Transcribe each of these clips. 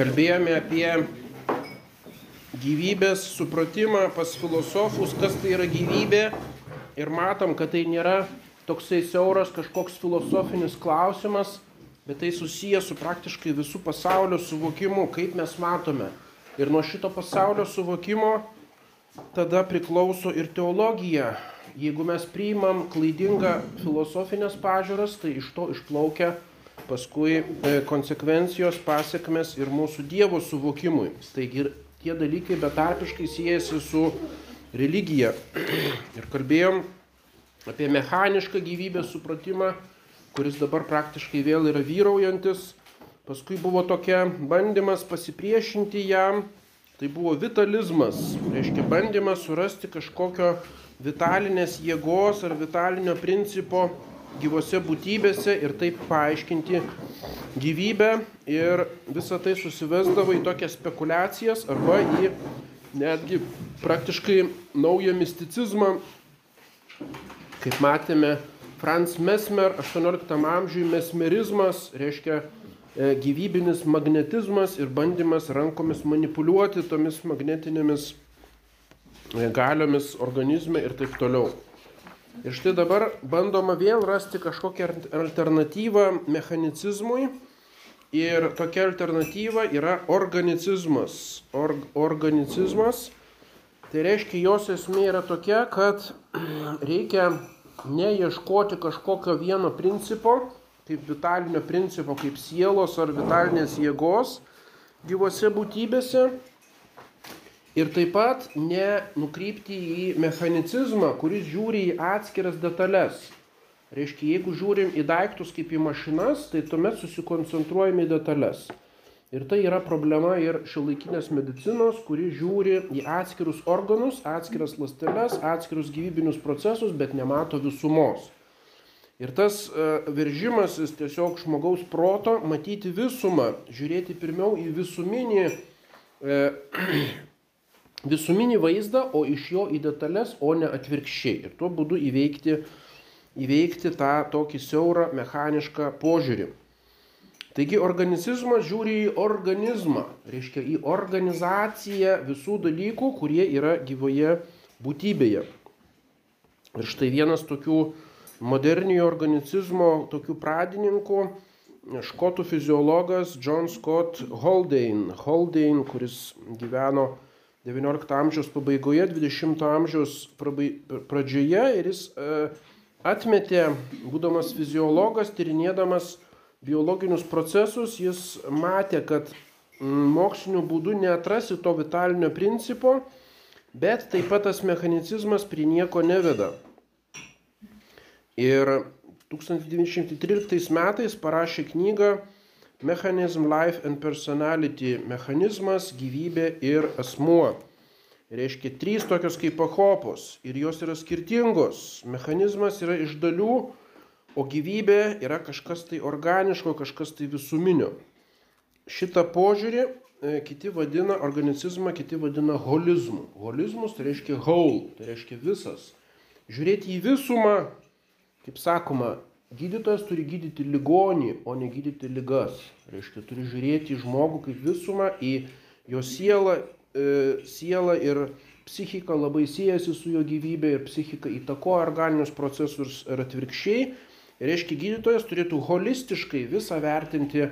Kalbėjome apie gyvybės supratimą pas filosofus, kas tai yra gyvybė ir matom, kad tai nėra toksai siauras kažkoks filosofinis klausimas, bet tai susijęs su praktiškai visų pasaulio suvokimu, kaip mes matome. Ir nuo šito pasaulio suvokimo tada priklauso ir teologija. Jeigu mes priimam klaidingą filosofinės pažiūras, tai iš to išplaukia paskui e, konsekvencijos pasiekmes ir mūsų Dievo suvokimui. Taigi tie dalykai betarpiškai siejasi su religija. Ir kalbėjom apie mechanišką gyvybės supratimą, kuris dabar praktiškai vėl yra vyraujantis. Paskui buvo tokia bandymas pasipriešinti jam, tai buvo vitalizmas, reiškia bandymas surasti kažkokio vitalinės jėgos ar vitalinio principo gyvose būtybėse ir taip paaiškinti gyvybę ir visa tai susivesdavo į tokias spekulacijas arba į netgi praktiškai naują misticizmą, kaip matėme, Franz Mesmer 18 amžiuje mesmerizmas reiškia e, gyvybinis magnetizmas ir bandymas rankomis manipuliuoti tomis magnetinėmis e, galiomis organizme ir taip toliau. Ir štai dabar bandoma vėl rasti kažkokią alternatyvą mechanicizmui. Ir tokia alternatyva yra organicizmas. Org, organicizmas. Tai reiškia, jos esmė yra tokia, kad reikia neieškoti kažkokio vieno principo, kaip vitalinio principo, kaip sielos ar vitalinės jėgos gyvose būtybėse, Ir taip pat nenukrypti į mechanicizmą, kuris žiūri į atskiras detalės. Reiškia, jeigu žiūrim į daiktus kaip į mašinas, tai tuomet susikoncentruojame į detalės. Ir tai yra problema ir šiuolaikinės medicinos, kuri žiūri į atskirus organus, atskiras ląsteles, atskirus gyvybinius procesus, bet nemato visumos. Ir tas uh, veržimasis tiesiog žmogaus proto matyti visumą, žiūrėti pirmiau į visuminį uh, visuminį vaizdą, o iš jo į detalės, o ne atvirkščiai. Ir tuo būdu įveikti, įveikti tą tokį siaurą mechanišką požiūrį. Taigi organizmas žiūri į organizmą, reiškia į organizaciją visų dalykų, kurie yra gyvoje būtybėje. Ir štai vienas tokių moderniojo organizmo tokių pradininkų, škotų fiziologas John Scott Haldane, Haldane kuris gyveno XIX amžiaus pabaigoje, XX amžiaus pradžioje ir jis e, atmetė, būdamas fiziologas, tyrinėdamas biologinius procesus, jis matė, kad moksliniu būdu neatrasi to vitalinio principo, bet taip pat tas mechanicizmas prie nieko neveda. Ir 1913 metais parašė knygą Mechanism, Life and Personality - mechanizmas, gyvybė ir asmuo. Reiškia trys tokios kaip pakopos ir jos yra skirtingos. Mechanizmas yra iš dalių, o gyvybė yra kažkas tai organiško, kažkas tai visuminio. Šitą požiūrį e, kiti vadina organicizmą, kiti vadina holizmu. Holizmus tai reiškia whole, tai reiškia visas. Žiūrėti į visumą, kaip sakoma, Gydytojas turi gydyti ligonį, o ne gydyti ligas. Reiškia, turi žiūrėti į žmogų kaip visumą, į jo sielą, e, sielą ir psichika labai siejasi su jo gyvybė ir psichika įtakoja organinius procesus ir atvirkščiai. Reiškia, gydytojas turėtų holistiškai visą vertinti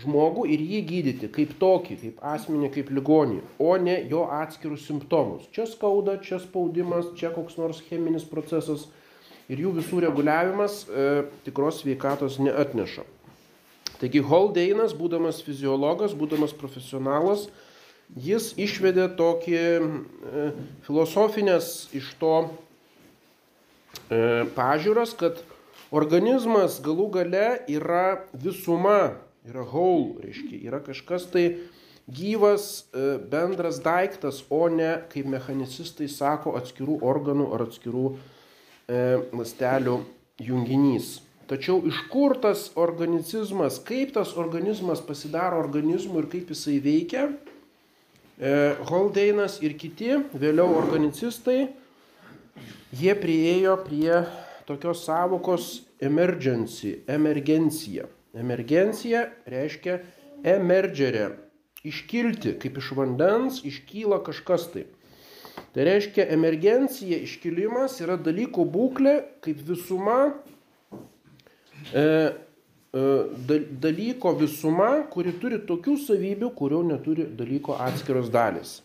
žmogų ir jį gydyti kaip tokį, kaip asmenį, kaip ligonį, o ne jo atskirus simptomus. Čia skauda, čia spaudimas, čia koks nors cheminis procesas ir jų visų reguliavimas e, tikros sveikatos neatneša. Taigi Holdeinas, būdamas fiziologas, būdamas profesionalas, jis išvedė tokį e, filosofinės iš to e, pažiūros, kad organizmas galų gale yra visuma, yra whole, reiškia, yra kažkas tai gyvas e, bendras daiktas, o ne, kaip mechanicistai sako, atskirų organų ar atskirų E, ląstelių junginys. Tačiau iš kur tas organizmas, kaip tas organizmas pasidaro organizmu ir kaip jisai veikia, e, Holdeinas ir kiti, vėliau organicistai, jie priejo prie tokios savokos emergency, emergencija. Emergencija reiškia emergerė, iškilti, kaip iš vandens iškyla kažkas tai. Tai reiškia, emergencija, iškilimas yra dalyko būklė kaip visuma, e, e, dalyko visuma, kuri turi tokių savybių, kurių neturi dalyko atskiros dalis.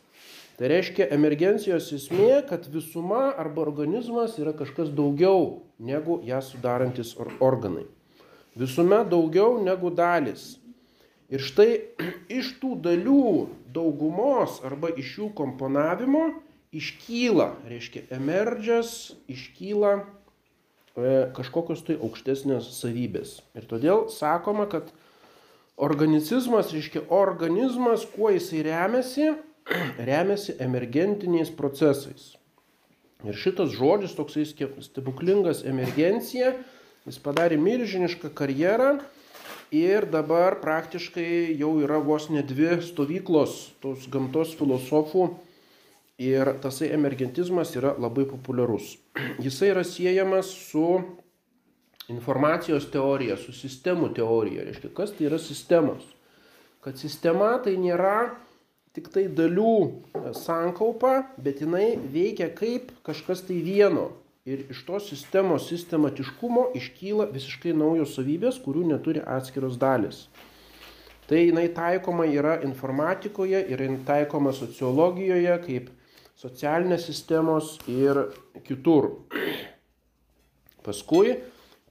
Tai reiškia, emergencijos esmė, kad visuma arba organizmas yra kažkas daugiau negu ją sudarantis organai. Visume daugiau negu dalis. Ir štai iš tų dalių daugumos arba iš jų komponavimo iškyla, reiškia, emergės, iškyla e, kažkokios tai aukštesnės savybės. Ir todėl sakoma, kad organizmas, reiškia, organizmas, kuo jisai remiasi, remiasi emergentiniais procesais. Ir šitas žodis, toksai stebuklingas emergencija, jis padarė milžinišką karjerą ir dabar praktiškai jau yra vos ne dvi stovyklos tos gamtos filosofų ir tasai emergentizmas yra labai populiarus. Jisai yra siejamas su informacijos teorija, su sistemų teorija. Reiškia, kas tai yra sistemos? Kad sistema tai nėra tik tai dalių sankaupa, bet jinai veikia kaip kažkas tai vieno ir iš tos sistemos sistematiškumo iškyla visiškai naujos savybės, kurių neturi atskiros dalis. Tai jinai taikoma yra informatikoje, yra taikoma sociologijoje, kaip socialinės sistemos ir kitur. Paskui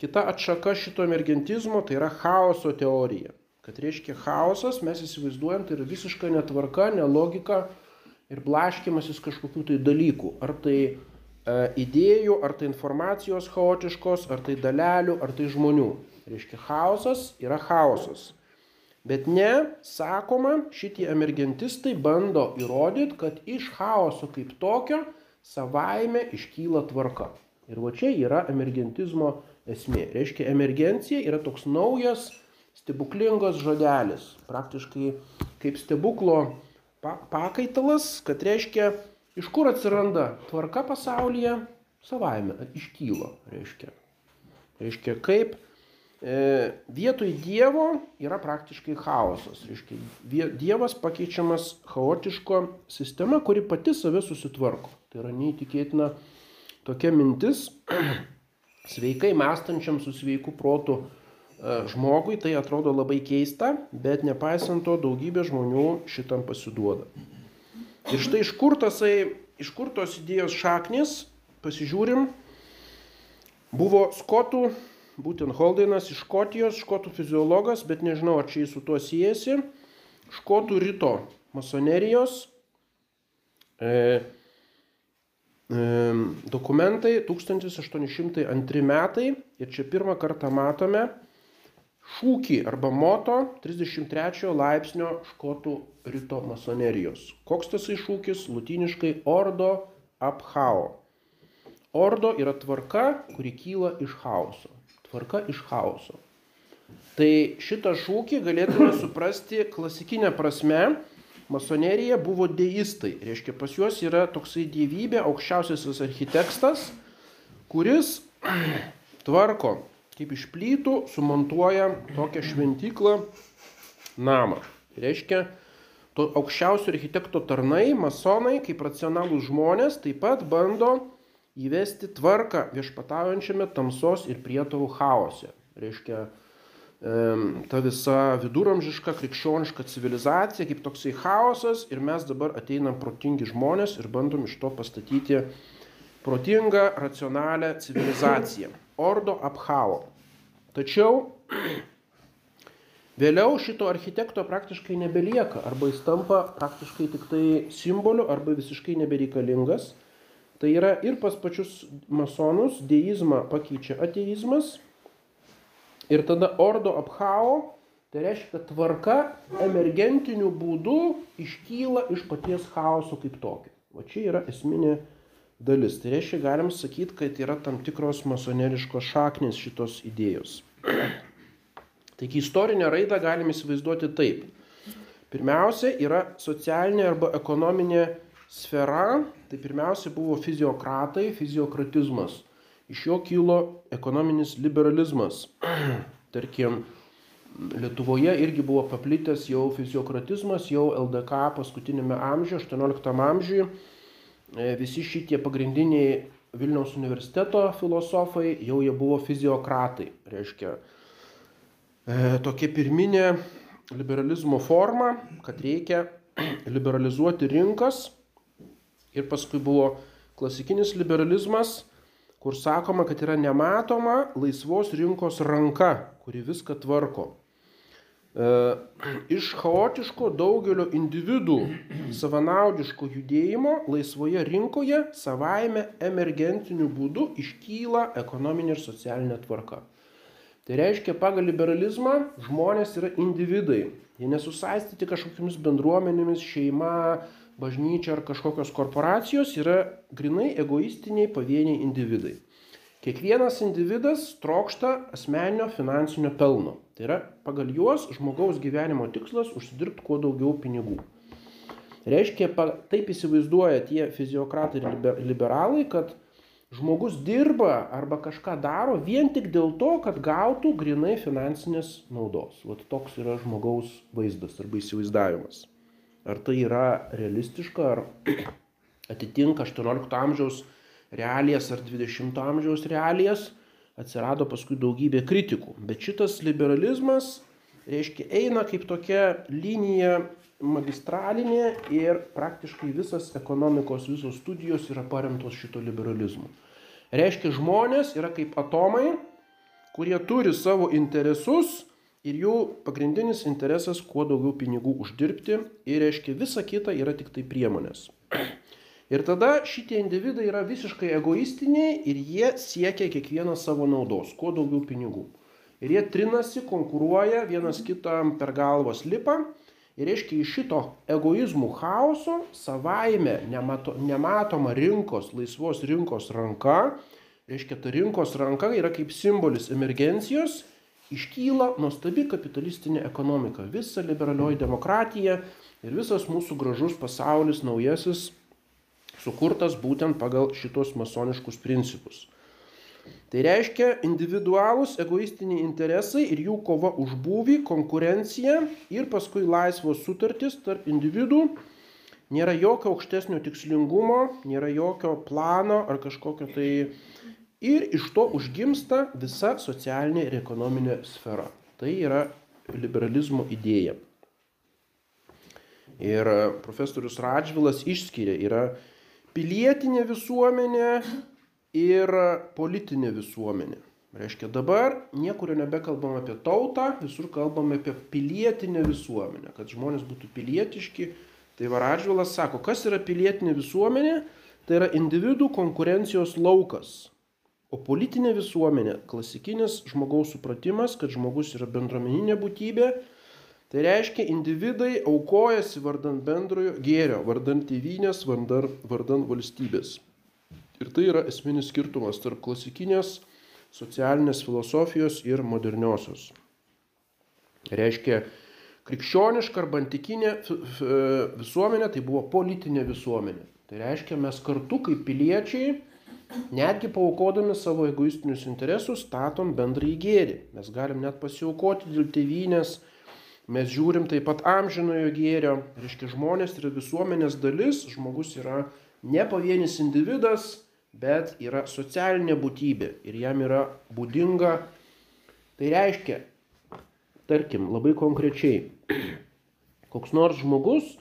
kita atšaka šito emergentizmo tai yra chaoso teorija. Kad reiškia chaosas, mes įsivaizduojam, tai yra visiška netvarka, nelogika ir blaškimasis kažkokių tai dalykų. Ar tai E, idėjų, ar tai informacijos chaotiškos, ar tai dalelių, ar tai žmonių. Reiškia, chaosas yra chaosas. Bet ne, sakoma, šitie emergentistai bando įrodyti, kad iš chaoso kaip tokio savaime iškyla tvarka. Ir va čia yra emergentizmo esmė. Reiškia, emergencija yra toks naujas, stebuklingas žodelis. Praktiškai kaip stebuklo pakaitalas, kad reiškia, Iš kur atsiranda tvarka pasaulyje? Savaime iškylo, reiškia. Reiškia, kaip vietoj Dievo yra praktiškai chaosas. Reiškia, Dievas pakeičiamas chaotiško sistema, kuri pati save susitvarko. Tai yra neįtikėtina tokia mintis sveikai mąstančiam su sveiku protu e, žmogui tai atrodo labai keista, bet nepaisant to daugybė žmonių šitam pasiduoda. Ir štai iš kur, tasai, iš kur tos idėjos šaknis, pasižiūrim, buvo skotų, būtent Holdeinas iš Škotijos, škotų fiziologas, bet nežinau, ar čia jis su tuo siejasi, škotų ryto masonerijos e, e, dokumentai 1802 metai ir čia pirmą kartą matome šūkį arba moto 33 laipsnio škotų ryto masonerijos. Koks tasai šūkis? Lutiniškai ordo abhao. Ordo yra tvarka, kuri kyla iš chaoso. Tvarka iš chaoso. Tai šitą šūkį galėtume suprasti klasikinę prasme. Masonerija buvo deistai. Reiškia, pas juos yra toksai dievybė, aukščiausiasis architektas, kuris tvarko kaip iš plytų sumontuoja tokią šventyklą namą. Reiškia, to aukščiausio architekto tarnai, masonai, kaip racionalūs žmonės, taip pat bando įvesti tvarką viešpataujančiame tamsos ir prietovų chaose. Reiškia, ta visa viduramžiška krikščioniška civilizacija kaip toksai chaosas ir mes dabar ateinam protingi žmonės ir bandom iš to pastatyti protingą, racionalią civilizaciją. Ordo Abhao. Tačiau vėliau šito architekto praktiškai nebelieka, arba jis tampa praktiškai tik tai simboliu, arba visiškai nebereikalingas. Tai yra ir pas pačius masonus deizmą pakeičia ateizmas. Ir tada Ordo Abhao, tai reiškia, kad tvarka emergentiniu būdu iškyla iš paties chaoso kaip tokio. O čia yra esminė dalis. Tai reiškia, galim sakyti, kad yra tam tikros masoneriškos šaknis šitos idėjos. Taigi istorinę raidą galim įsivaizduoti taip. Pirmiausia yra socialinė arba ekonominė sfera, tai pirmiausia buvo fiziokratai, fiziokratizmas. Iš jo kilo ekonominis liberalizmas. Tarkim, Lietuvoje irgi buvo paplitęs jau fiziokratizmas, jau LDK paskutinėme amžiuje, 18 amžiuje. Visi šitie pagrindiniai Vilniaus universiteto filosofai jau jie buvo fiziokratai. Reiškia, e, tokia pirminė liberalizmo forma, kad reikia liberalizuoti rinkas. Ir paskui buvo klasikinis liberalizmas, kur sakoma, kad yra nematoma laisvos rinkos ranka, kuri viską tvarko. E, iš chaotiško daugelio individų savanaudiško judėjimo laisvoje rinkoje savaime emergentiniu būdu iškyla ekonominė ir socialinė tvarka. Tai reiškia, pagal liberalizmą žmonės yra individai. Jie nesusaistyti kažkokiamis bendruomenėmis, šeima, bažnyčia ar kažkokios korporacijos, yra grinai egoistiniai pavieniai individai. Kiekvienas individas trokšta asmeninio finansinio pelno. Tai yra pagal juos žmogaus gyvenimo tikslas užsidirbti kuo daugiau pinigų. Reiškia, taip įsivaizduoja tie fiziokratai ir liberalai, kad žmogus dirba arba kažką daro vien tik dėl to, kad gautų grinai finansinės naudos. Vat toks yra žmogaus vaizdas arba įsivaizdavimas. Ar tai yra realistiška, ar atitinka 18 amžiaus realijas ar 20 amžiaus realijas atsirado paskui daugybė kritikų. Bet šitas liberalizmas, reiškia, eina kaip tokia linija magistralinė ir praktiškai visas ekonomikos, visos studijos yra paremtos šito liberalizmu. Reiškia, žmonės yra kaip atomai, kurie turi savo interesus ir jų pagrindinis interesas kuo daugiau pinigų uždirbti ir reiškia visa kita yra tik tai priemonės. Ir tada šitie individai yra visiškai egoistiniai ir jie siekia kiekvieną savo naudos, kuo daugiau pinigų. Ir jie trinasi, konkuruoja, vienas kitam per galvas lipa. Ir reiškia, iš šito egoizmų chaoso savaime nemato, nematoma rinkos, laisvos rinkos ranka, reiškia, ta rinkos ranka yra kaip simbolis emergencijos, iškyla nuostabi kapitalistinė ekonomika, visa liberalioji demokratija ir visas mūsų gražus pasaulis naujasis sukurtas būtent pagal šitos masoniškus principus. Tai reiškia individualūs egoistiniai interesai ir jų kova už būvį, konkurencija ir paskui laisvos sutartys tarp individų. Nėra jokio aukštesnio tikslingumo, nėra jokio plano ar kažkokio tai... Ir iš to užgimsta visa socialinė ir ekonominė sfera. Tai yra liberalizmo idėja. Ir profesorius Radžvilas išskiria, yra pilietinė visuomenė ir politinė visuomenė. Reiškia, dabar niekur nebekalbam apie tautą, visur kalbam apie pilietinę visuomenę, kad žmonės būtų pilietiški. Tai Varadžvilas sako, kas yra pilietinė visuomenė, tai yra individų konkurencijos laukas. O politinė visuomenė, klasikinis žmogaus supratimas, kad žmogus yra bendruomeninė būtybė, Tai reiškia, individai aukojasi vardan bendrojo gėrio, vardan tėvynės, vardan, vardan valstybės. Ir tai yra esminis skirtumas tarp klasikinės socialinės filosofijos ir moderniosios. Reiškia, krikščioniška arba antikinė visuomenė tai buvo politinė visuomenė. Tai reiškia, mes kartu kaip piliečiai, netgi paukodami savo egoistinius interesus, statom bendrąjį gėrį. Mes galim net pasiaukoti dėl tėvynės, Mes žiūrim taip pat amžinojo gėrio, reiškia žmonės yra visuomenės dalis, žmogus yra ne pavienis individas, bet yra socialinė būtybė ir jam yra būdinga. Tai reiškia, tarkim, labai konkrečiai, koks nors žmogus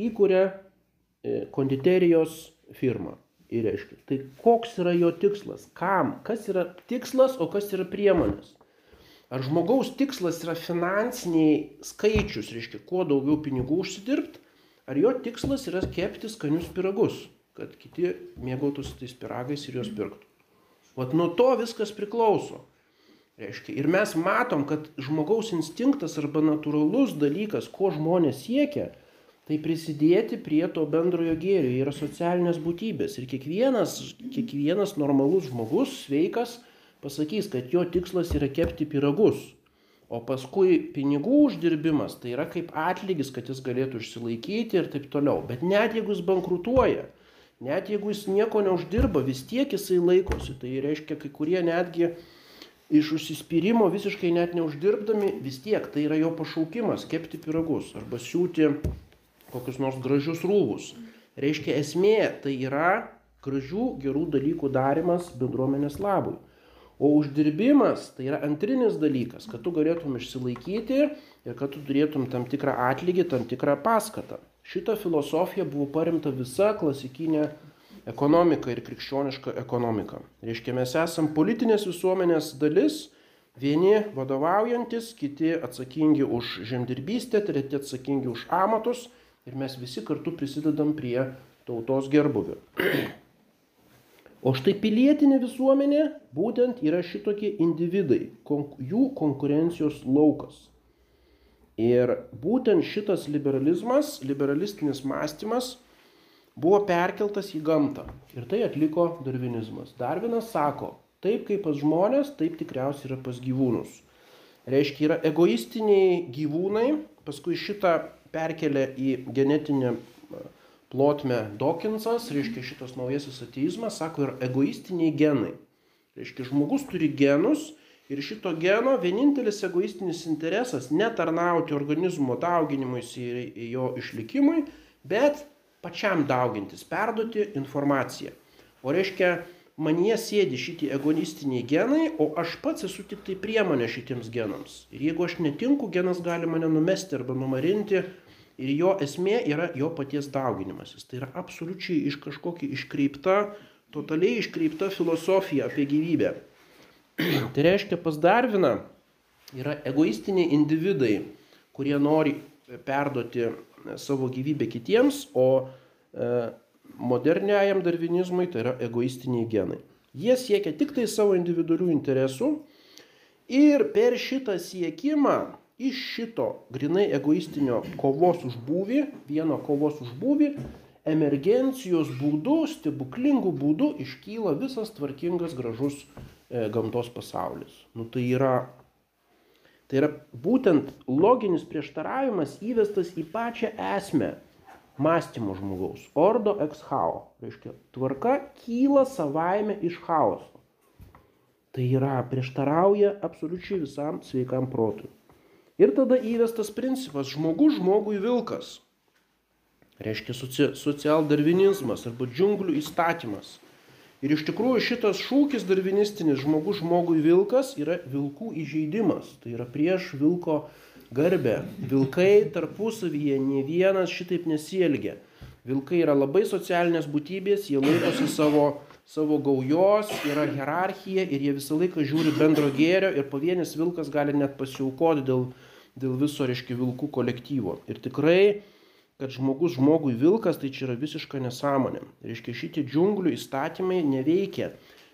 įkuria e, konditerijos firmą. Ir reiškia, tai koks yra jo tikslas, kam, kas yra tikslas, o kas yra priemonės. Ar žmogaus tikslas yra finansiniai skaičius, reiškia, kuo daugiau pinigų užsidirbti, ar jo tikslas yra kepti skanius piragus, kad kiti mėgautųsi tais piragais ir juos pirktų. Vat nuo to viskas priklauso. Reiškia, ir mes matom, kad žmogaus instinktas arba natūralus dalykas, ko žmonės siekia, tai prisidėti prie to bendrojo gėrio. Jie yra socialinės būtybės. Ir kiekvienas, kiekvienas normalus žmogus, sveikas, pasakys, kad jo tikslas yra kepti piragus, o paskui pinigų uždirbimas tai yra kaip atlygis, kad jis galėtų išsilaikyti ir taip toliau. Bet net jeigu jis bankrutuoja, net jeigu jis nieko neuždirba, vis tiek jisai laikosi. Tai reiškia, kai kurie netgi iš užsispyrimo visiškai net neuždirbdami, vis tiek tai yra jo pašaukimas - kepti piragus arba siūti kokius nors gražius rūbus. Reiškia, esmė tai yra gražių, gerų dalykų darimas bendruomenės labui. O uždirbimas tai yra antrinis dalykas, kad tu galėtum išsilaikyti ir kad tu turėtum tam tikrą atlygį, tam tikrą paskatą. Šita filosofija buvo paremta visa klasikinė ekonomika ir krikščioniška ekonomika. Reiškia, mes esam politinės visuomenės dalis, vieni vadovaujantis, kiti atsakingi už žemdirbystę, treti atsakingi už amatus ir mes visi kartu prisidedam prie tautos gerbuvio. O štai pilietinė visuomenė būtent yra šitokie individai, jų konkurencijos laukas. Ir būtent šitas liberalizmas, liberalistinis mąstymas buvo perkeltas į gamtą. Ir tai atliko darvinizmas. Darvinas sako, taip kaip pas žmonės, taip tikriausiai yra pas gyvūnus. Reiškia, yra egoistiniai gyvūnai, paskui šitą perkelia į genetinę plotmę Dawkinsas, reiškia šitas naujasis ateizmas, sako, yra egoistiniai genai. Reiškia, žmogus turi genus ir šito geno vienintelis egoistinis interesas - netarnauti organizmo dauginimuisi ir jo išlikimui, bet pačiam daugintis, perduoti informaciją. O reiškia, manie sėdi šitie egoistiniai genai, o aš pats esu tik tai priemonė šitiems genams. Ir jeigu aš netinku, genas gali mane numesti arba numarinti. Ir jo esmė yra jo paties dauginimasis. Tai yra absoliučiai iš kažkokia iškreipta, totaliai iškreipta filosofija apie gyvybę. tai reiškia, pas Darviną yra egoistiniai individai, kurie nori perduoti savo gyvybę kitiems, o e, moderniajam darvinizmui tai yra egoistiniai genai. Jie siekia tik tai savo individualių interesų ir per šitą siekimą iš šito grinai egoistinio kovos už būvį, vieno kovos už būvį, emergencijos būdu, stebuklingų būdu iškyla visas tvarkingas, gražus e, gamtos pasaulis. Nu, tai yra Tai yra būtent loginis prieštaravimas įvestas į pačią esmę mąstymo žmogaus. Ordo ex hao. Reiškia, tvarka kyla savaime iš chaoso. Tai yra prieštarauja absoliučiai visam sveikam protui. Ir tada įvestas principas žmogus žmogui vilkas. Reiškia socialdarvinizmas arba džiunglių įstatymas. Ir iš tikrųjų šitas šūkis darvinistinis žmogus žmogui vilkas yra vilkų įžeidimas. Tai yra prieš vilko garbę. Vilkai tarpusavyje ne vienas šitaip nesielgia. Vilkai yra labai socialinės būtybės, jie laikosi savo, savo gaujos, yra hierarchija ir jie visą laiką žiūri bendro gėrio ir pavienis vilkas gali net pasiaukoti dėl, dėl viso, reiškia, vilkų kolektyvo. Ir tikrai kad žmogus žmogui vilkas, tai čia yra visiška nesąmonė. Reiškia, šitie džiunglių įstatymai neveikia.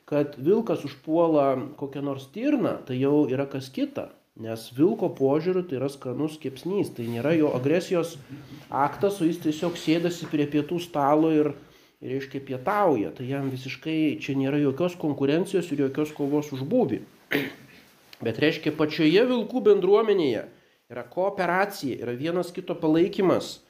Kad vilkas užpuola kokią nors tirną, tai jau yra kas kita. Nes vilko požiūriu tai yra skanus kepsnys, tai nėra jo agresijos aktas, o jis tiesiog sėdasi prie pietų stalo ir, reiškia, pietauja. Tai jam visiškai čia nėra jokios konkurencijos ir jokios kovos už būvį. Bet reiškia, pačioje vilkų bendruomenėje yra kooperacija, yra vienas kito palaikymas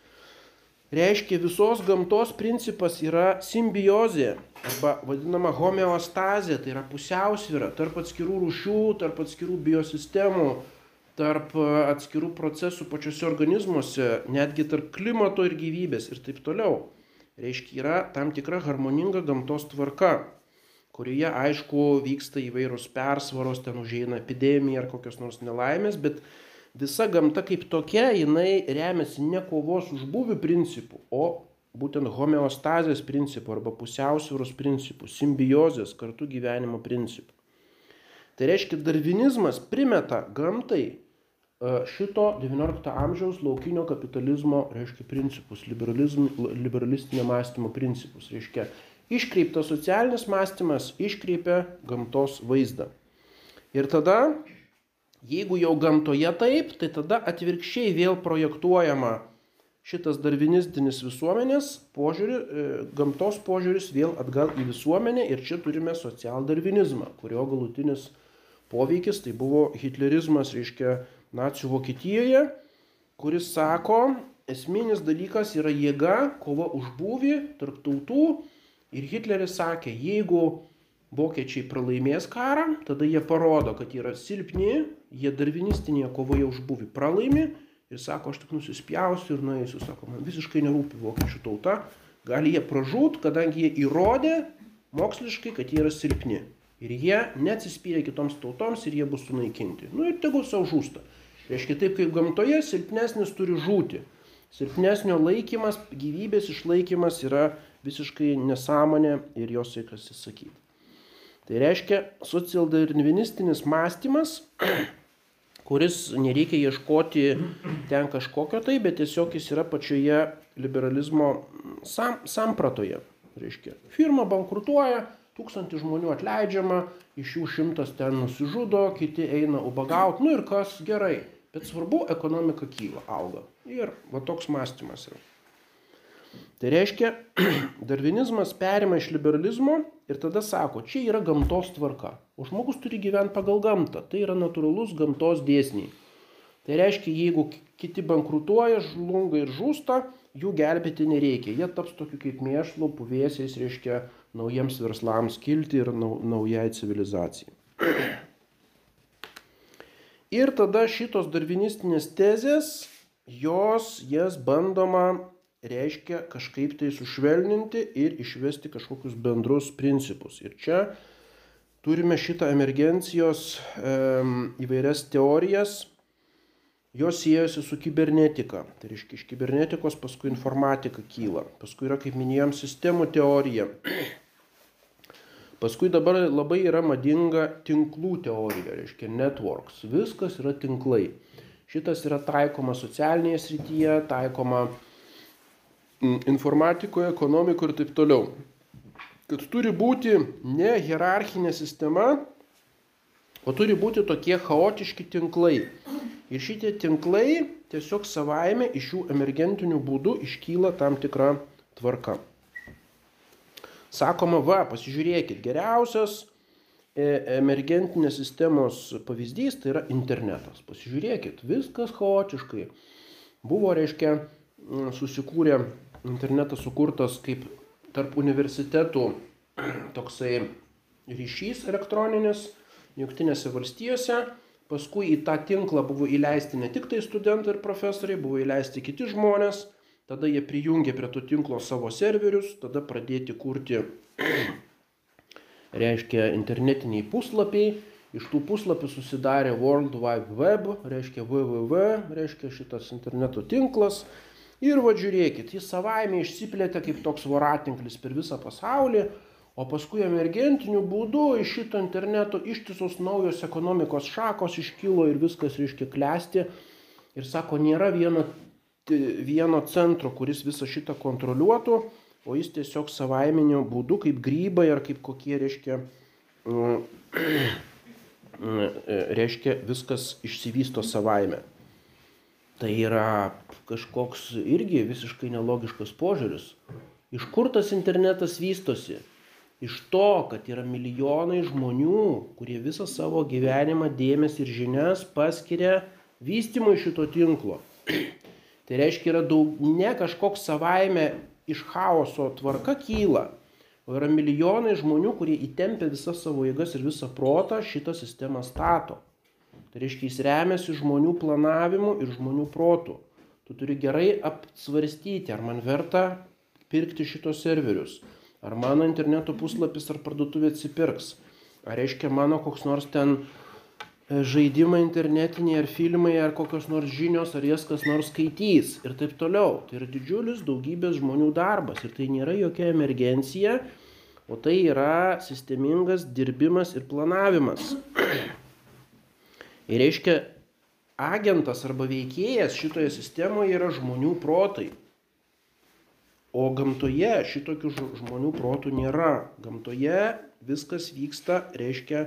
reiškia visos gamtos principas yra simbiozė arba vadinama homeostazė, tai yra pusiausvyra tarp atskirų rūšių, tarp atskirų biosistemų, tarp atskirų procesų pačiose organizmuose, netgi tarp klimato ir gyvybės ir taip toliau. Reiškia yra tam tikra harmoninga gamtos tvarka, kurioje aišku vyksta įvairūs persvaros, ten užeina epidemija ar kokios nors nelaimės, bet visa gamta kaip tokia, jinai remiasi ne kovos už buvių principų, o būtent homeostazės principų arba pusiausvėros principų, simbiozės kartu gyvenimo principų. Tai reiškia, darvinizmas primeta gamtai e, šito XIX amžiaus laukinio kapitalizmo, reiškia, principus, liberalistinio mąstymo principus. Reiškia, iškreiptas socialinis mąstymas iškreipia gamtos vaizdą. Ir tada Jeigu jau gamtoje taip, tai tada atvirkščiai vėl projektuojama šitas darvinistinis visuomenės požiūrį, e, gamtos požiūris vėl atgal į visuomenę ir čia turime socialdarvinizmą, kurio galutinis poveikis tai buvo hitlerizmas, reiškia, nacijų Vokietijoje, kuris sako, esminis dalykas yra jėga, kova už būvį tarp tautų ir Hitleris sakė, jeigu vokiečiai pralaimės karą, tada jie parodo, kad yra silpni, jie darvinistinėje kovoje už buvį pralaimi ir sako, aš tik nusispjausiu ir nueisiu, sako, man visiškai nerūpi vokiečių tauta, gali jie pražūt, kadangi jie įrodė moksliškai, kad jie yra silpni. Ir jie neatsispyrė kitoms tautoms ir jie bus sunaikinti. Nu ir tegul savo žūsta. Reiškia taip, kaip gamtoje silpnesnis turi žūti. Silpnesnio laikymas, gyvybės išlaikymas yra visiškai nesąmonė ir jos reikia atsisakyti. Tai reiškia socialdarvinistinis mąstymas, kuris nereikia ieškoti ten kažkokio tai, bet tiesiog jis yra pačioje liberalizmo sam, sampratoje. Reiškia, firma bankrutuoja, tūkstantį žmonių atleidžiama, iš jų šimtas ten nusižudo, kiti eina ubagauti, nu ir kas gerai. Bet svarbu, ekonomika kyla, auga. Ir va toks mąstymas yra. Tai reiškia, darvinizmas perima iš liberalizmo ir tada sako, čia yra gamtos tvarka. O žmogus turi gyventi pagal gamtą. Tai yra natūralus gamtos dėsniai. Tai reiškia, jeigu kiti bankrutuoja, žlunga ir žūsta, jų gelbėti nereikia. Jie taps tokiu kaip mėšlu, puvėsiais, reiškia, naujiems verslams kilti ir nau, naujai civilizacijai. Ir tada šitos darvinistinės tezės, jos, jas bandoma, reiškia, kažkaip tai sušvelninti ir išvesti kažkokius bendrus principus. Ir čia turime šitą emergencijos e, įvairias teorijas, jos siejasi su kibernetika. Tai reiškia, iš kibernetikos paskui informatika kyla. Paskui yra, kaip minėjom, sistemų teorija. Paskui dabar labai yra madinga tinklų teorija, reiškia networks. Viskas yra tinklai. Šitas yra taikoma socialinėje srityje, taikoma informatikoje, ekonomikoje ir taip toliau. Kad turi būti ne hierarchinė sistema, o turi būti tokie chaotiški tinklai. Ir šitie tinklai tiesiog savaime iš jų emergentinių būdų iškyla tam tikra tvarka. Sakoma, va, pasižiūrėkit, geriausias e, emergentinės sistemos pavyzdys tai yra internetas. Pasižiūrėkit, viskas chaotiškai. Buvo, reiškia, susikūrė internetas sukurtas kaip tarp universitetų toksai ryšys elektroninis Junktinėse valstijose. Paskui į tą tinklą buvo įleisti ne tik tai studentai ir profesoriai, buvo įleisti kiti žmonės, tada jie prijungė prie to tinklo savo serverius, tada pradėti kurti, reiškia, internetiniai puslapiai, iš tų puslapių susidarė World Wide Web, reiškia www, reiškia šitas interneto tinklas. Ir va žiūrėkit, jis savaime išsiplėtė kaip toks voratinklis per visą pasaulį, O paskui emergentiniu būdu iš šito interneto ištisos naujos ekonomikos šakos iškilo ir viskas, reiškia, klesti. Ir sako, nėra vieno, vieno centro, kuris visą šitą kontroliuotų, o jis tiesiog savaiminiu būdu, kaip grybai ar kaip kokie, reiškia, reiškia viskas išsivysto savaime. Tai yra kažkoks irgi visiškai nelogiškas požiūris. Iš kur tas internetas vystosi? iš to, kad yra milijonai žmonių, kurie visą savo gyvenimą, dėmesį ir žinias paskiria vystimui šito tinklo. tai reiškia, yra daug, ne kažkoks savaime iš chaoso tvarka kyla, o yra milijonai žmonių, kurie įtempia visas savo jėgas ir visą protą šitą sistemą stato. Tai reiškia, jis remiasi žmonių planavimu ir žmonių protu. Tu turi gerai apsvarstyti, ar man verta pirkti šitos serverius Ar mano interneto puslapis ar parduotuvė atsipirks? Ar reiškia mano koks nors ten e, žaidimai internetiniai ar filmai ar kokios nors žinios, ar jas kas nors skaitys ir taip toliau. Tai yra didžiulis daugybės žmonių darbas ir tai nėra jokia emergencija, o tai yra sistemingas dirbimas ir planavimas. Ir reiškia, agentas arba veikėjas šitoje sistemoje yra žmonių protai. O gamtoje šitokių žmonių protų nėra. Gamtoje viskas vyksta, reiškia,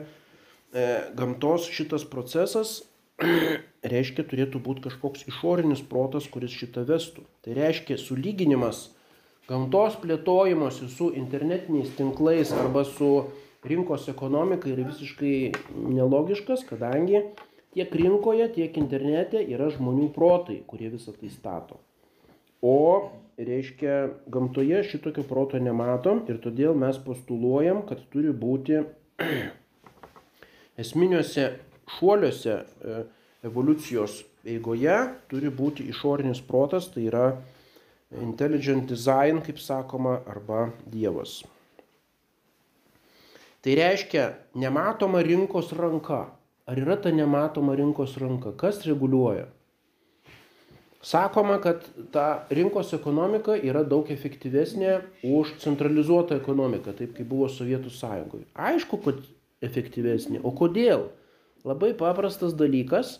e, gamtos šitas procesas, reiškia, turėtų būti kažkoks išorinis protas, kuris šitą vestų. Tai reiškia, sulyginimas gamtos plėtojimuose su internetiniais tinklais arba su rinkos ekonomika yra visiškai nelogiškas, kadangi tiek rinkoje, tiek internete yra žmonių protai, kurie visą tai stato. O reiškia, gamtoje šitokio proto nematom ir todėl mes postuluojam, kad turi būti esminiuose šuoliuose e, evoliucijos eigoje turi būti išorinis protas, tai yra intelligent design, kaip sakoma, arba Dievas. Tai reiškia nematoma rinkos ranka. Ar yra ta nematoma rinkos ranka? Kas reguliuoja? Sakoma, kad ta rinkos ekonomika yra daug efektyvesnė už centralizuotą ekonomiką, taip kaip buvo Sovietų sąjungoje. Aišku, kad efektyvesnė. O kodėl? Labai paprastas dalykas.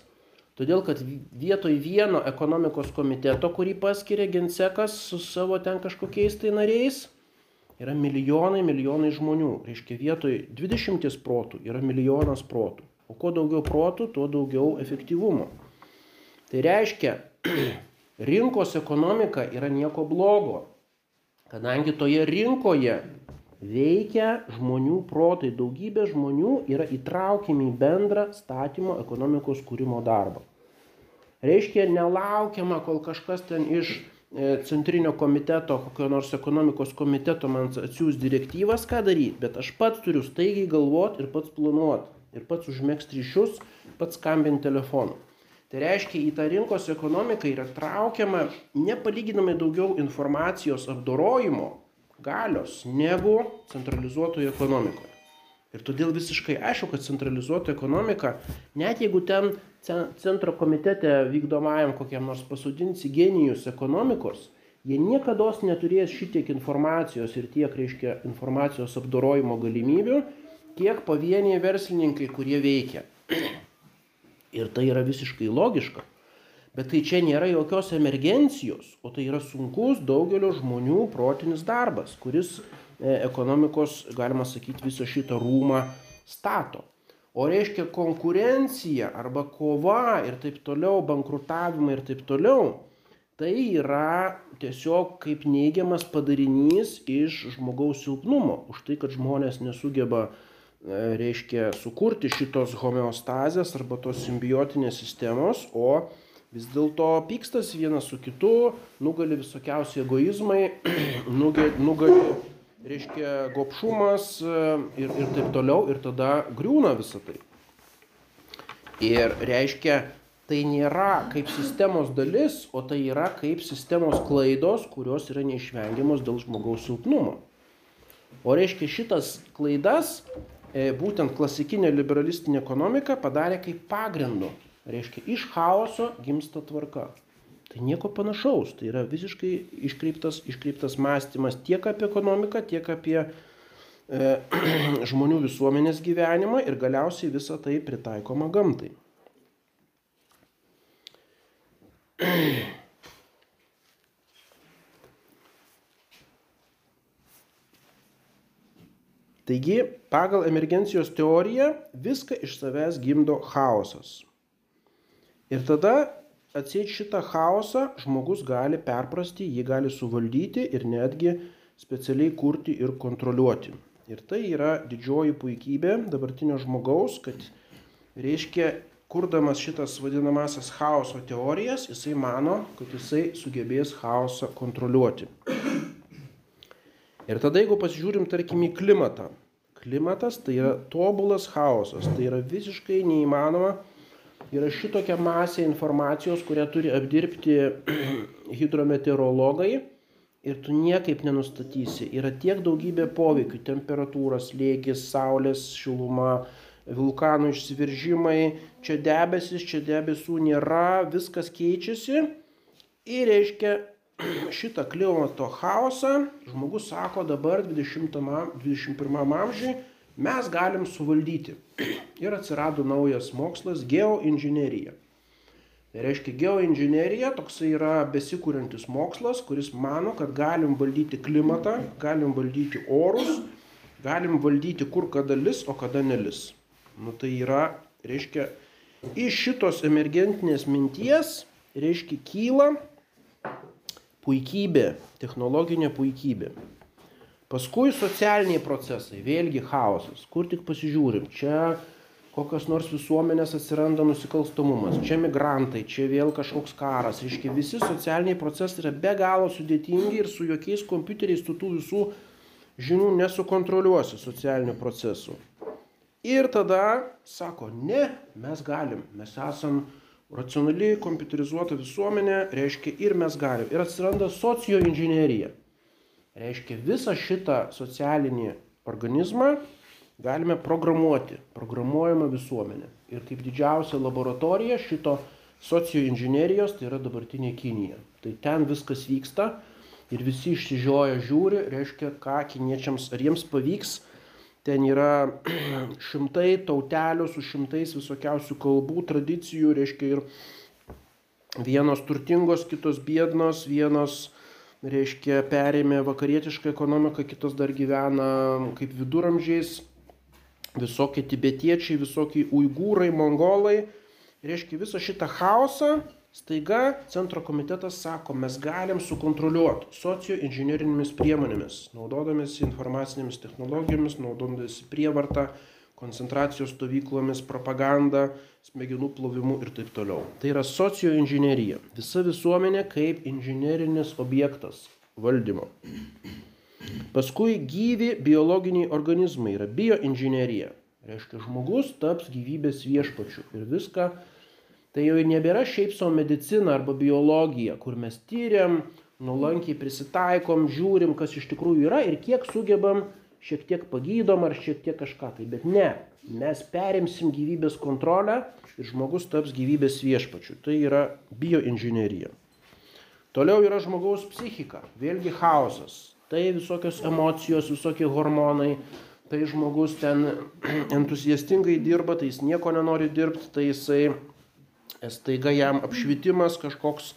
Todėl, kad vietoj vieno ekonomikos komiteto, kurį paskiria Gensekas su savo ten kažkokiais tai nariais, yra milijonai, milijonai žmonių. Reiškia, vietoj 20 protų yra milijonas protų. O kuo daugiau protų, tuo daugiau efektyvumo. Tai reiškia, rinkos ekonomika yra nieko blogo, kadangi toje rinkoje veikia žmonių protai, daugybė žmonių yra įtraukiami į bendrą statymo ekonomikos kūrimo darbą. Reiškia, nelaukiama, kol kažkas ten iš e, centrinio komiteto, kokio nors ekonomikos komiteto man atsiūs direktyvas, ką daryti, bet aš pats turiu staigiai galvoti ir pats planuoti, ir pats užmėgsti ryšius, pats skambinti telefonu. Tai reiškia, į tą rinkos ekonomiką yra traukiama nepalyginamai daugiau informacijos apdorojimo galios negu centralizuotoje ekonomikoje. Ir todėl visiškai aišku, kad centralizuota ekonomika, net jeigu ten centro komitete vykdomajam kokiam nors pasodinsi genijus ekonomikos, jie niekada neturės šitiek informacijos ir tiek, reiškia, informacijos apdorojimo galimybių, kiek pavieniai verslininkai, kurie veikia. Ir tai yra visiškai logiška. Bet tai čia nėra jokios emergencijos, o tai yra sunkus daugelio žmonių protinis darbas, kuris e, ekonomikos, galima sakyti, visą šitą rūmą stato. O reiškia konkurencija arba kova ir taip toliau, bankrutavimai ir taip toliau, tai yra tiesiog kaip neigiamas padarinys iš žmogaus silpnumo. Už tai, kad žmonės nesugeba E, reiškia sukurti šitos homeostazės arba tos simbiotinės sistemos, o vis dėlto pykstas vienas su kitu, nugali visokiausi egoizmai, nugali, reiškia, gopšumas e, ir, ir taip toliau, ir tada griūna visą tai. Ir reiškia, tai nėra kaip sistemos dalis, o tai yra kaip sistemos klaidos, kurios yra neišvengiamos dėl žmogaus silpnumo. O reiškia, šitas klaidas E, būtent klasikinė liberalistinė ekonomika padarė kaip pagrindu. Reiškia, iš chaoso gimsta tvarka. Tai nieko panašaus, tai yra visiškai iškreiptas, iškreiptas mąstymas tiek apie ekonomiką, tiek apie e, žmonių visuomenės gyvenimą ir galiausiai visą tai pritaikoma gamtai. Taigi, pagal emergencijos teoriją viską iš savęs gimdo chaosas. Ir tada atsėti šitą chaosą žmogus gali perprasti, jį gali suvaldyti ir netgi specialiai kurti ir kontroliuoti. Ir tai yra didžioji puikybė dabartinio žmogaus, kad reiškia, kurdamas šitas vadinamasias chaoso teorijas, jisai mano, kad jisai sugebės chaosą kontroliuoti. Ir tada, jeigu pasižiūrim, tarkim, į klimatą. Klimatas tai yra tobulas chaosas, tai yra visiškai neįmanoma. Yra šitokia masė informacijos, kurią turi apdirbti hidrometeorologai ir tu niekaip nenustatysi. Yra tiek daugybė poveikių - temperatūros, lėgis, saulės šiluma, vulkanų išsiveržimai, čia debesis, čia debesų nėra, viskas keičiasi. Ir reiškia, šitą klimato chaosą žmogus sako dabar 20, 21 amžiui mes galim suvaldyti. Ir atsirado naujas mokslas geoinžinerija. Tai reiškia, geoinžinerija toksai yra besikūrintis mokslas, kuris mano, kad galim valdyti klimatą, galim valdyti orus, galim valdyti kur kada lis, o kada nelis. Nu tai yra, reiškia, iš šitos emergentinės minties, reiškia, kyla puikybė, technologinė puikybė. Paskui socialiniai procesai, vėlgi chaosas, kur tik pasižiūrim. Čia kokios nors visuomenės atsiranda nusikalstamumas, čia migrantai, čia vėl kažkoks karas. Reiškia, visi socialiniai procesai yra be galo sudėtingi ir su jokiais kompiuteriais tu tų visų žinių nesukontroliuosi socialinių procesų. Ir tada sako, ne, mes galim, mes esam racionali, kompiuterizuota visuomenė, reiškia ir mes galim. Ir atsiranda socioinžinerija. Reiškia, visą šitą socialinį organizmą galime programuoti, programuojama visuomenė. Ir kaip didžiausia laboratorija šito socioinžinerijos tai yra dabartinė Kinija. Tai ten viskas vyksta ir visi išsižioja žiūri, reiškia, ką kiniečiams, ar jiems pavyks, ten yra šimtai tautelių su šimtais visokiausių kalbų, tradicijų, reiškia ir vienos turtingos, kitos biednos, vienos reiškia perėmė vakarietišką ekonomiką, kitos dar gyvena kaip viduramžiais, visokie tibetiečiai, visokie uigūrai, mongolai. Reiškia visą šitą chaosą, staiga centro komitetas sako, mes galim sukontroliuoti socioinžinerinėmis priemonėmis, naudodamėsi informacinėmis technologijomis, naudodamėsi prievartą, koncentracijos stovyklomis, propaganda, smegenų plovimu ir taip toliau. Tai yra socioinžinerija. Visa visuomenė kaip inžinerinis objektas valdymo. Paskui gyvi biologiniai organizmai yra bioinžinerija. Reiškia, žmogus taps gyvybės viešpačiu ir viską. Tai jau nebėra šiaip savo medicina arba biologija, kur mes tyriam, nuolankiai prisitaikom, žiūrim, kas iš tikrųjų yra ir kiek sugebam, šiek tiek pagydom ar šiek tiek kažką tai. Bet ne, mes perimsim gyvybės kontrolę ir žmogus taps gyvybės viešpačiu. Tai yra bioinžinerija. Toliau yra žmogaus psichika, vėlgi chaosas tai visokios emocijos, visokie hormonai, tai žmogus ten entuziastingai dirba, tai jis nieko nenori dirbti, tai jisai staiga jam apšvietimas kažkoks,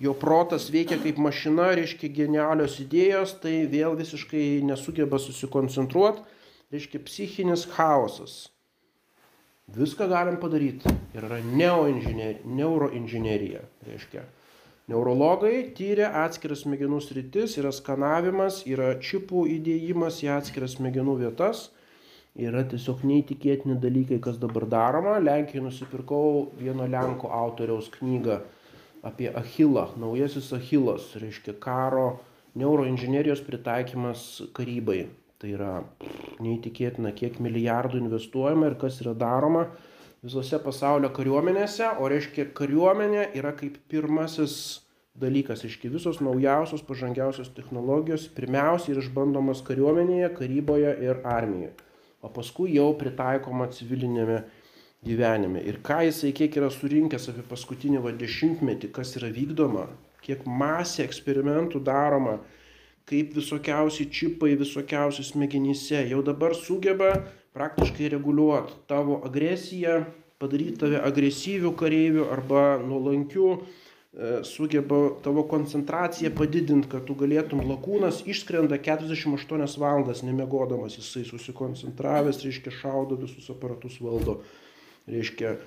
jo protas veikia kaip mašina, reiškia genialios idėjos, tai vėl visiškai nesugeba susikoncentruoti, reiškia psichinis chaosas. Viską galim padaryti. Ir yra neuroinžinerija, reiškia Neurologai tyria atskiras smegenų sritis, yra skanavimas, yra čipų įdėjimas į atskiras smegenų vietas. Yra tiesiog neįtikėtini dalykai, kas dabar daroma. Lenkijoje nusipirkau vieno Lenko autoriaus knygą apie Achilą, naujasis Achilas, reiškia karo neuroinžinierijos pritaikymas karybai. Tai yra neįtikėtina, kiek milijardų investuojama ir kas yra daroma visose pasaulio kariuomenėse, o reiškia kariuomenė yra kaip pirmasis dalykas, reiškia visos naujausios, pažangiausios technologijos pirmiausia yra išbandomos kariuomenėje, karyboje ir armijoje, o paskui jau pritaikoma civilinėme gyvenime. Ir ką jisai kiek yra surinkęs apie paskutinį va dešimtmetį, kas yra vykdoma, kiek masė eksperimentų daroma, kaip visokiausi čipai, visokiausi smegenyse jau dabar sugeba praktiškai reguliuoti tavo agresiją, padaryti tave agresyvių kareivių arba nuolankių sugeba tavo koncentraciją padidinti, kad tu galėtum lakūnas išskrenda 48 valandas nemiegodamas, jisai susikoncentravęs, reiškia šaudo visus aparatus valdo, reiškia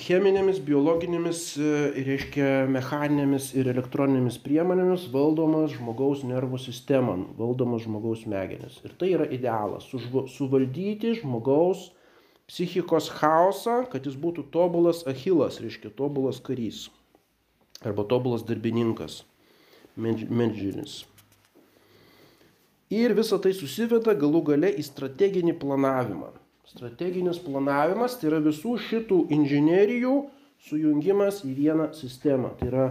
cheminėmis, biologinėmis, e, reiškia mechaninėmis ir elektroninėmis priemonėmis valdomas žmogaus nervų sistema, valdomas žmogaus smegenis. Ir tai yra idealas - suvaldyti žmogaus psichikos chaosą, kad jis būtų tobulas achilas, reiškia tobulas karys arba tobulas darbininkas, medžinis. Ir visa tai susiveda galų gale į strateginį planavimą. Strateginis planavimas tai yra visų šitų inžinerijų sujungimas į vieną sistemą. Tai yra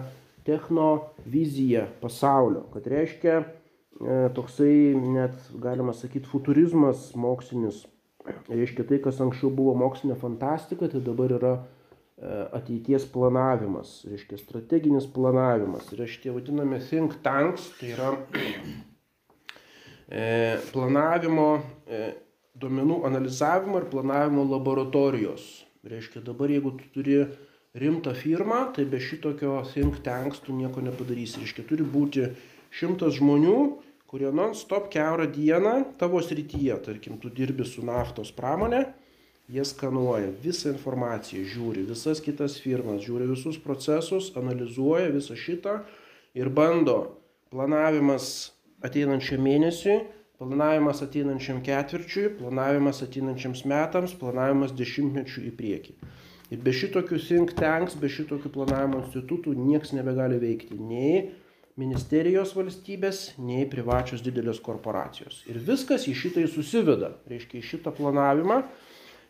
technovizija pasaulio, kad reiškia e, toksai net galima sakyti futurizmas mokslinis. Reiškia tai, kas anksčiau buvo mokslinė fantastika, tai dabar yra ateities planavimas, reiškia strateginis planavimas. Ir šitie vadinami think tanks, tai yra e, planavimo duomenų analizavimo ir planavimo laboratorijos. Reiškia, dabar jeigu tu turi rimtą firmą, tai be šitokio think tanks tu nieko nepadarysi. Reiškia, turi būti šimtas žmonių, kurie non-stop keurą dieną tavo srityje, tarkim, tu dirbi su naftos pramonė, jie skanuoja visą informaciją, žiūri visas kitas firmas, žiūri visus procesus, analizuoja visą šitą ir bando planavimas ateinančią mėnesį planavimas ateinančiam ketvirčiui, planavimas ateinančiams metams, planavimas dešimtmečių į priekį. Ir be šitokių think tanks, be šitokių planavimo institutų niekas nebegali veikti. Nei ministerijos valstybės, nei privačios didelės korporacijos. Ir viskas į šitai susiveda. Reiškia, į šitą planavimą,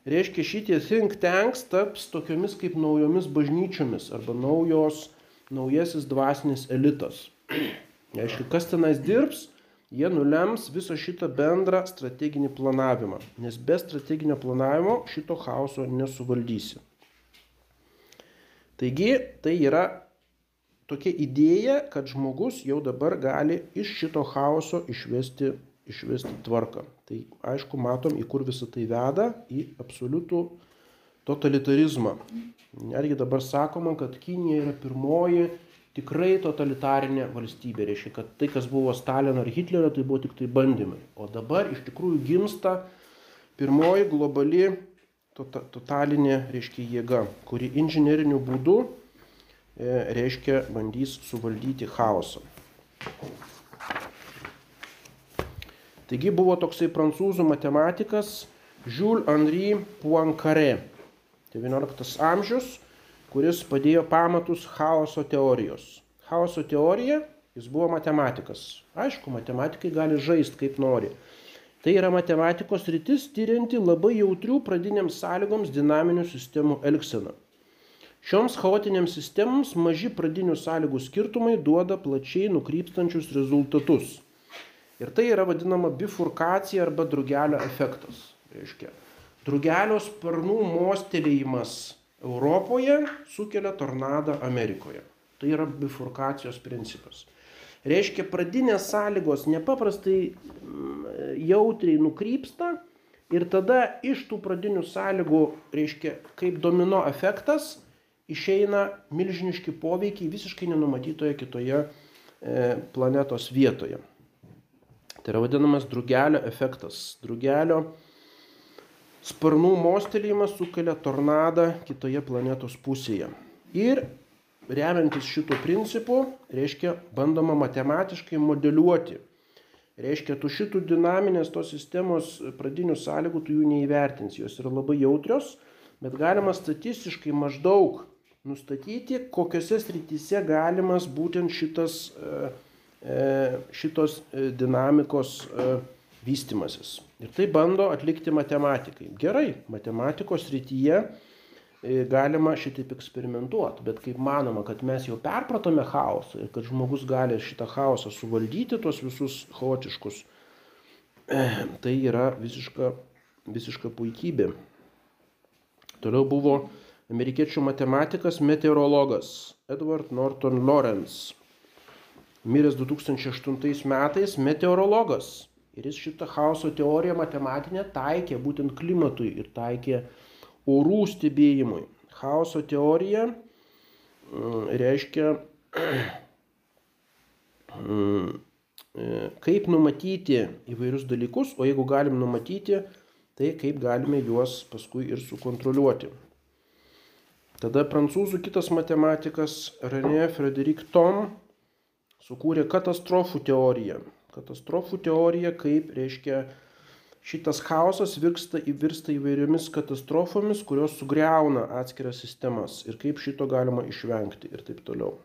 reiškia, šitie think tanks taps tokiomis kaip naujomis bažnyčiomis arba naujos, naujasis dvasinis elitas. Reiškia, kas tenais dirbs, jie nulems visą šitą bendrą strateginį planavimą, nes be strateginio planavimo šito chaoso nesuvaldysi. Taigi tai yra tokia idėja, kad žmogus jau dabar gali iš šito chaoso išvesti, išvesti tvarką. Tai aišku, matom, į kur visą tai veda, į absoliutų totalitarizmą. Netgi dabar sakoma, kad Kinija yra pirmoji tikrai totalitarinė valstybė. Reiškia, kad tai, kas buvo Stalino ar Hitlerio, tai buvo tik tai bandymai. O dabar iš tikrųjų gimsta pirmoji globali tota, totalinė, reiškia, jėga, kuri inžineriniu būdu, e, reiškia, bandys suvaldyti chaosą. Taigi buvo toksai prancūzų matematikas Jules Henri Poincaré, 19 amžius, kuris padėjo pamatus chaoso teorijos. Chaoso teorija, jis buvo matematikas. Aišku, matematikai gali žaisti kaip nori. Tai yra matematikos rytis tyrianti labai jautrių pradiniams sąlygoms dinaminių sistemų elgseną. Šioms chaotiniams sistemoms maži pradinių sąlygų skirtumai duoda plačiai nukrypstančius rezultatus. Ir tai yra vadinama bifurkacija arba drugelio efektas. Reiškia, drugelio sparnų mostelėjimas Europoje sukelia tornadą Amerikoje. Tai yra bifurkacijos principas. Reiškia, pradinės sąlygos nepaprastai mm, jautriai nukrypsta ir tada iš tų pradinių sąlygų, reiškia, kaip domino efektas, išeina milžiniški poveikiai visiškai nenumatytoje kitoje e, planetos vietoje. Tai yra vadinamas drugelio efektas. Drugelio sparnų mostelėjimas sukelia tornadą kitoje planetos pusėje. Ir remiantis šito principu, reiškia, bandoma matematiškai modeliuoti. Reiškia, tu šitų dinaminės tos sistemos pradinių sąlygų tu jų neįvertinsi, jos yra labai jautrios, bet galima statistiškai maždaug nustatyti, kokiuose srityse galimas būtent šitas, e, šitos e, dinamikos vystimasis. Ir tai bando atlikti matematikai. Gerai, matematikos rytyje e, galima šitaip eksperimentuoti, bet kaip manoma, kad mes jau perpratome chaosą ir kad žmogus gali šitą chaosą suvaldyti, tuos visus chaotiškus, e, tai yra visiška, visiška puikybė. Toliau buvo amerikiečių matematikas, meteorologas Edward Norton Lawrence. Miręs 2008 metais meteorologas Ir jis šitą chaoso teoriją matematinę taikė būtent klimatui ir taikė orų stebėjimui. Chaoso teorija mm, reiškia, mm, kaip numatyti įvairius dalykus, o jeigu galim numatyti, tai kaip galime juos paskui ir sukontroliuoti. Tada prancūzų kitas matematikas René Frederic Tom sukūrė katastrofų teoriją katastrofų teorija, kaip reiškia šitas chaosas virsta, virsta įvairiomis katastrofomis, kurios sugriauna atskiras sistemas ir kaip šito galima išvengti ir taip toliau.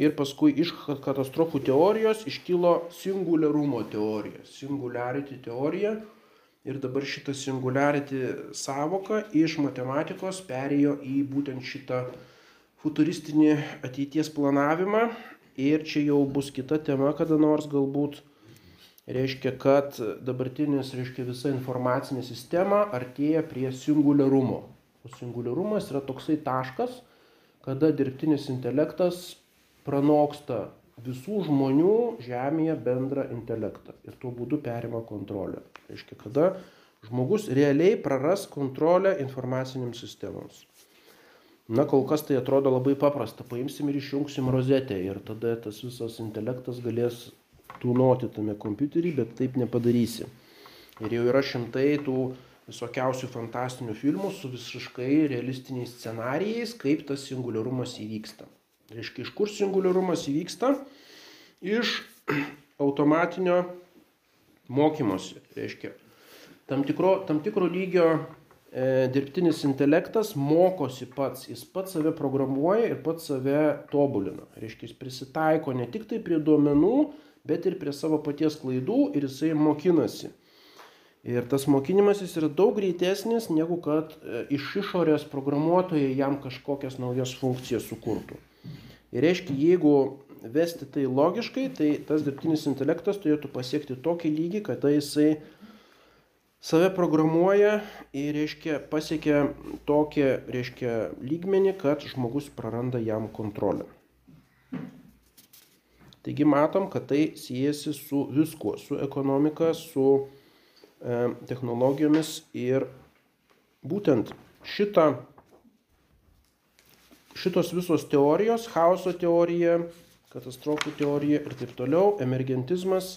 Ir paskui iš katastrofų teorijos iškilo singularumo teorija, singularity teorija. Ir dabar šitą singularity savoką iš matematikos perėjo į būtent šitą futuristinį ateities planavimą Ir čia jau bus kita tema kada nors galbūt. Reiškia, kad dabartinis, reiškia, visa informacinė sistema artėja prie singularumo. O singularumas yra toksai taškas, kada dirbtinis intelektas pranoksta visų žmonių Žemėje bendrą intelektą ir tuo būdu perima kontrolę. Reiškia, kada žmogus realiai praras kontrolę informaciniams sistemoms. Na, kol kas tai atrodo labai paprasta. Paimsim ir išjungsim rozetę ir tada tas visas intelektas galės tūnoti tame kompiuterį, bet taip nepadarysi. Ir jau yra šimtai tų visokiausių fantastinių filmų su visiškai realistiniais scenarijais, kaip tas singularumas įvyksta. Reiškia, iš kur singularumas įvyksta? Iš automatinio mokymosi. Reiškia, tam tikro, tam tikro lygio dirbtinis intelektas mokosi pats, jis pats save programuoja ir pats save tobulina. Reiškia, jis prisitaiko ne tik tai prie duomenų, bet ir prie savo paties klaidų ir jisai mokinasi. Ir tas mokinimasis yra daug greitesnis, negu kad e, iš išorės programuotojai jam kažkokias naujas funkcijas sukurtų. Ir reiškia, jeigu vesti tai logiškai, tai tas dirbtinis intelektas turėtų pasiekti tokį lygį, kad jisai save programuoja ir, reiškia, pasiekia tokį, reiškia, lygmenį, kad žmogus praranda jam kontrolę. Taigi matom, kad tai siejasi su viskuo, su ekonomika, su E, technologijomis ir būtent šita, šitos visos teorijos, chaoso teorija, katastrofų teorija ir taip toliau, emergentizmas,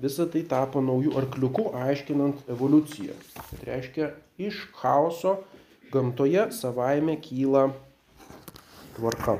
visa tai tapo naujų arkliukų aiškinant evoliuciją. Tai reiškia, iš chaoso gamtoje savaime kyla tvarka.